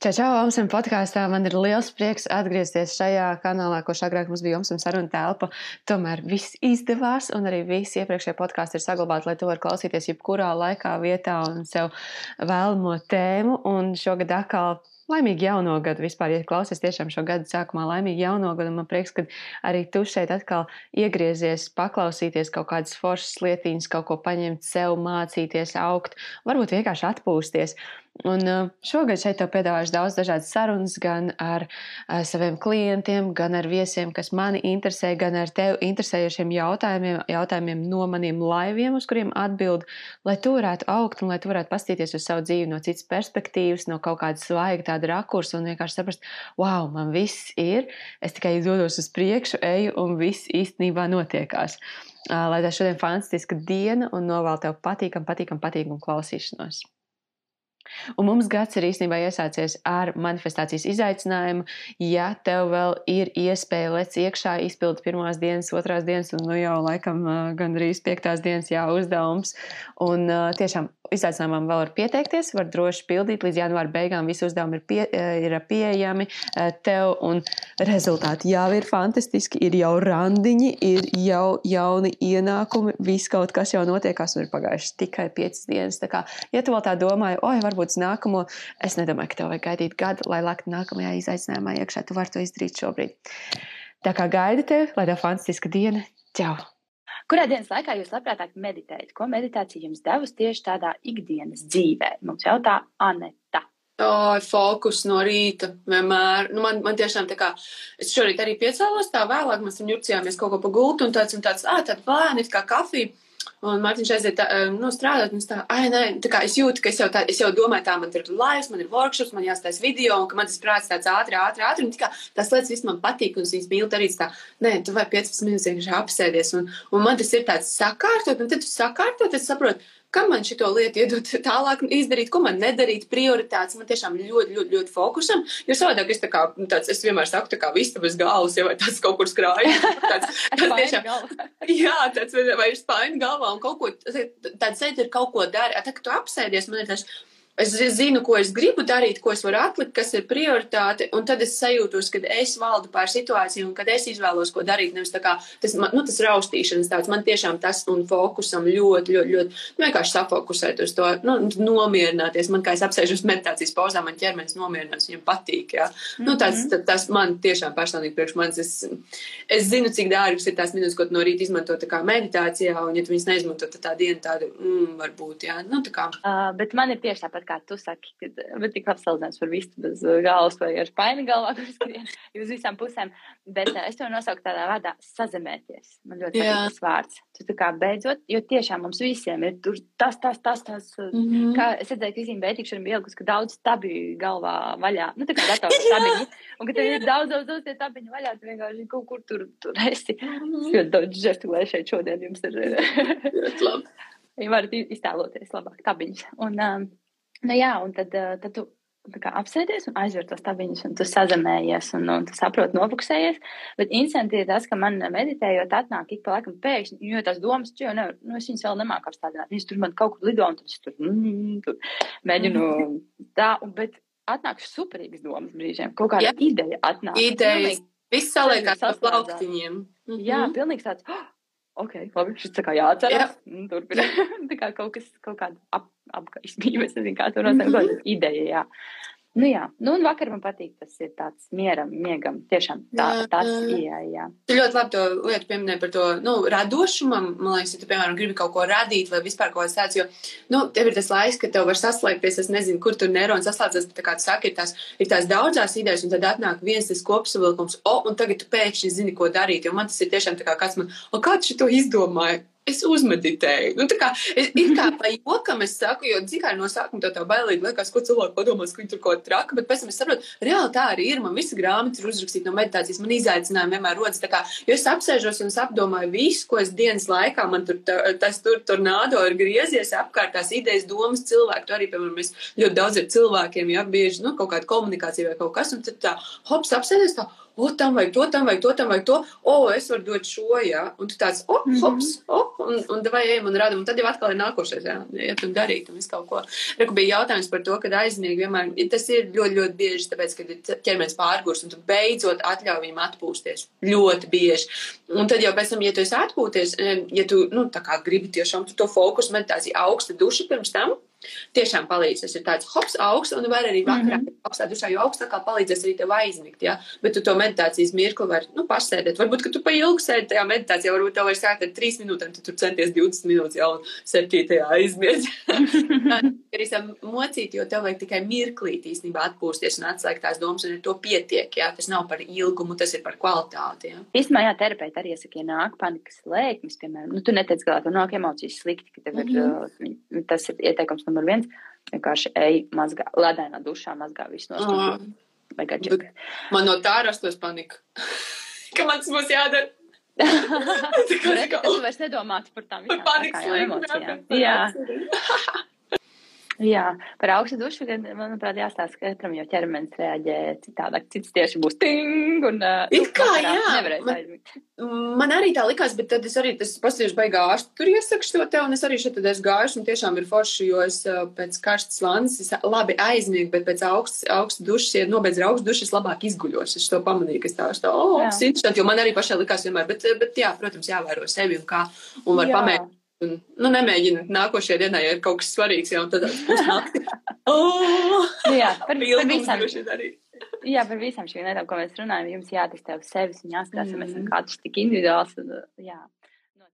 Čau, čau, Omsam podkāstā. Man ir liels prieks atgriezties šajā kanālā, ko agrāk mums bija Omsam saruna telpa. Tomēr viss izdevās, un arī visi iepriekšējie podkāsti ir saglabāti, lai to var klausīties jebkurā laikā, vietā un sev vēlamo tēmu. Un šogad atkal Laimīgi jauno gadu vispār, ja klausies tiešām šo gadu sākumā, laimīgi jauno gadu. Man prieks, ka arī tu šeit atkal iegriezies, paklausīties kaut kādas foršas lietiņas, kaut ko paņemt sev, mācīties, augt, varbūt vienkārši atpūsties. Un uh, šogad šeit tev piedāvāšu daudz dažādas sarunas gan ar uh, saviem klientiem, gan ar viesiem, kas mani interesē, gan ar tevi interesējošiem jautājumiem, jautājumiem no maniem laiviem, uz kuriem atbild, lai tu varētu augt un lai tu varētu pastīties uz savu dzīvi no citas perspektīvas, no kaut kāda svaiga tāda rakursa un vienkārši saprast, wow, man viss ir, es tikai dodos uz priekšu, eju un viss īstenībā notiekās. Lai tā šodien fantastiska diena un novēl tev patīkam, patīkam, patīkam klausīšanos. Un mums gads ir īstenībā iesācies ar manifestācijas izaicinājumu. Ja tev vēl ir iespēja lec iekšā, izpildīt pirmās dienas, otrās dienas, un nu jau laikam gandrīz piektās dienas jā, uzdevums. Un tiešām izaicinājumam vēl var pieteikties, var droši pildīt līdz janvāra beigām. Visi uzdevumi ir, pie, ir pieejami tev, un rezultāti jau ir fantastiski. Ir jau randiņi, ir jau jauni ienākumi, viss kaut kas jau notiekās, un ir pagājušas tikai piecas dienas. Tā kā, ja tu vēl tā domāji, oi, varbūt varbūt uz nākamo. Es nedomāju, ka tev vajag gaidīt gadu, lai laktu nākamajā izaicinājumā iekšā. Tu vari to izdarīt šobrīd. Tā kā gaida tevi, lai tev fantastiska diena. Čau! Kurā dienas laikā jūs labprātāk meditējat? Ko meditācija jums devusi tieši tādā ikdienas dzīvē? Mums jautā Aneta. Oh, fokus no rīta vienmēr. Nu, man, man tiešām tā kā, es šorīt arī piecēlos tā vēlāk, mēs tam jurcījāmies kaut ko pa gultu un tāds un tāds, ā, tāda plēni, kā kafija. Un Mārtiņš aiziet tā, nu, strādāt, un es tā, ai, nē, tā kā es jūtu, ka es jau, tā, es jau domāju, tā man ir laivs, man ir workshops, man jāstāsta video, un ka man tas prāts tāds ātri, ātri, ātri, un tā kā tās lietas viss man patīk, un viņas mīl arī tā, nē, tu vai 15 minūtes vienkārši apsēdies, un, un man tas ir tāds sakārtot, un tad tu sakārtot, es saprotu, kam man šito lietu iedot tālāk izdarīt, ko man nedarīt, prioritātes. Man tiešām ļoti, ļoti, ļoti fokusam. Jo savādāk es tā kā, nu, tāds, es vienmēr saku, tā kā vista bez galvas, ja vai tāds kaut kur skrājas. Tāds, tāds tiešām, jā, tāds vai ir spaiņa galvā un kaut ko, tāds sēdi ir kaut ko dara. Tā, ka tu apsēdies, man ir tas Es zinu, ko es gribu darīt, ko es varu atlikt, kas ir prioritāte, un tad es sajūtos, ka es valdu pār situāciju, un kad es izvēlos, ko darīt. Nevis tā kā tas, nu, tas raustīšanas tāds, man tiešām tas un fokusam ļoti, ļoti, ļoti, nu, vienkārši safokusēt uz to, nu, nomierināties. Man, kā es apsēžu uz meditācijas pauzām, man ķermenis nomierinās, viņam patīk, jā. Mm -hmm. Nu, tas, tas, tas man tiešām personīgi priekš manis, es, es zinu, cik dārgas ir tās minūtes, ko no rīta izmanto tā meditācijā, un ja tu viņas neizmanto, tad tā diena tāda, mm, varbūt, jā, nu, tā kā. Uh, bet man ir tieši tāpat kā tu saki, ka bet tik apsaldināts par vistu bez uh, galvas vai ar paini galvā, kur skrien uz visām pusēm. Bet uh, es to nosaucu tādā vārdā sazemēties. Man ļoti patīk tas vārds. Tu tā kā beidzot, jo tiešām mums visiem ir tur tas, tas, tas, tas. Mm -hmm. Kā es redzēju, ka Izīme Bētīkšana bija ielikusi, ka daudz stabiju galvā vaļā. Nu, tā kā datora stabiņi. Un, ka tev ir daudz, daudz, daudz tie stabiņi vaļā, tu vienkārši kaut kur tur, tur esi. Mm -hmm. Ļoti daudz žestulē šeit šodien jums ir. Ļoti labi. Ja varat iztēloties labāk tabiņus. Un, um, Nu, jā, un tad, eh, tad tu kā, apsēdies un aizver tos tabiņus, un tu sazemējies, un, un tu saproti, nofokusējies. Bet interesanti ir tas, ka man meditējot, atnāk ik pa laikam pēkšņi, jo tās domas, jo nevar, nu, es viņas vēl nemāku apstādināt. Viņas tur man kaut kur lido, un tad es tur, mm, tur mēģinu tā, un, bet atnāk superīgas domas brīžiem. Kaut kāda jā. ideja atnāk. Idejas. Viss saliekās pa plauktiņiem. Mm -hmm. Jā, pilnīgs tāds. Oh, ok, labi, šis tā kā jāatcerās. Jā. Turpināt. tā kā kaut kas, kaut kāda ap, apgaismība, es nezinu, kā to nosaukt, mm -hmm. ideja, jā. Nu jā, nu un vakar man patīk, tas ir tāds mieram, miegam, tiešām tā, jā, tas, jā, jā. Tu ļoti labi to lietu pieminēji par to, nu, radošumam, man liekas, ja tu, piemēram, gribi kaut ko radīt vai vispār kaut kas tāds, jo, nu, tev ir tas laiks, ka tev var saslēgties, es nezinu, kur tur neironi saslēdzas, bet tā kā tu saki, ir tās, ir tās daudzās idejas, un tad atnāk viens tas kopsavilkums, o, un tagad tu pēkšņi zini, ko darīt, jo man tas ir tiešām tā kā kāds man, o, kāds šito izdomāja? Es uzmeditēju. Nu, kā, es, it kā pa jokam es saku, jo dziļāk no sākuma tev tā bailīgi liekas, ko cilvēki padomās, ka viņi tur kaut ko traka, bet pēc tam es saprotu, reāli tā arī ir. Man visi grāmatas ir uzrakstīti no meditācijas, man izaicinājumi vienmēr rodas. Kā, jo es apsēžos un es apdomāju visu, ko es dienas laikā man tur, tā, tas tur, tur nādo ir griezies apkārt, tās idejas, domas, cilvēki. Tu arī, piemēram, mēs ļoti daudz ar cilvēkiem, ja bieži, nu, kaut kāda komunikācija vai kaut kas, un tad tā, hops, apsēdies tā o, tam vajag to, tam vajag to, tam vajag to, o, es varu dot šo, jā, un tu tāds, o, hops, o, un, un vai ejam un radam, un tad jau atkal ir nākošais, jā, iet un darīt un visu kaut ko. Reku bija jautājums par to, ka aizniegi vienmēr, tas ir ļoti, ļoti bieži, tāpēc, ka ķermenis pārgurs, un tu beidzot atļauj viņam atpūsties. Ļoti bieži. Un tad jau pēc tam, ja tu esi atpūties, ja tu, nu, tā kā gribi tiešām tu to fokusu meditāciju augsta duša pirms tam, tiešām palīdz. Tas ir tāds hops augsts, un var arī vakarā mm -hmm. augstā dušā, jo augstākā palīdzēs arī tev aizmigt, ja? Bet tu to meditācijas mirkli vari, nu, pasēdēt. Varbūt, ka tu pa ilgu sēdi tajā meditācijā, varbūt tev vairs sākt ar 3 minūtēm, tu tur centies 20 minūtes jau un 7. aizmirst. arī sam mocīt, jo tev vajag tikai mirklīt īstenībā atpūsties un atslēgt tās domas, un ar to pietiek, ja? Tas nav par ilgumu, tas ir par kvalitāti, ja? Īstenībā, jā, terapeiti arī iesaka, ja nāk panikas lēkmes, piemēram, nu, tu neteic galā, tu nāk emocijas slikti, ka tev ir, mm -hmm. uh, tas ir ieteikums numur viens. Vienkārši ej, mazgā, ledainā dušā, mazgā visu no stūra. Man no tā rastos panika. ka man tas būs jādara. tā kā tu vairs nedomātu par tām panikas emocijām. Jā. Jā, par augstu dušu, gan, manuprāt, jāstāsta katram, jo ķermenis reaģē citādāk. Cits tieši būs ting un uh, nu, kā, jā, man, man arī tā likās, bet tad es arī tas pasīšu baigā ārstu tur iesakšu to tev, un es arī šeit tad esmu gājuši, un tiešām ir forši, jo es pēc karstas vannas es labi aizmiegu, bet pēc augsts, augstu dušas, ja nobeidz dušu, es labāk izguļos. Es to pamanīju, ka es tā, es tā, oh, tas interesanti, jo man arī pašai likās vienmēr, bet, bet jā, protams, jāvēro sevi un kā, un var pamēģināt Un, nu, nemēģinu nākošajā dienā, ja ir kaut kas svarīgs, jau tad pusnakti. oh! jā, par, par visām. Jā, par visām šīm lietām, ko mēs runājam, jums uz sevis un jāskatās, mm -hmm. mēs esam katrs tik individuāls. Un, jā,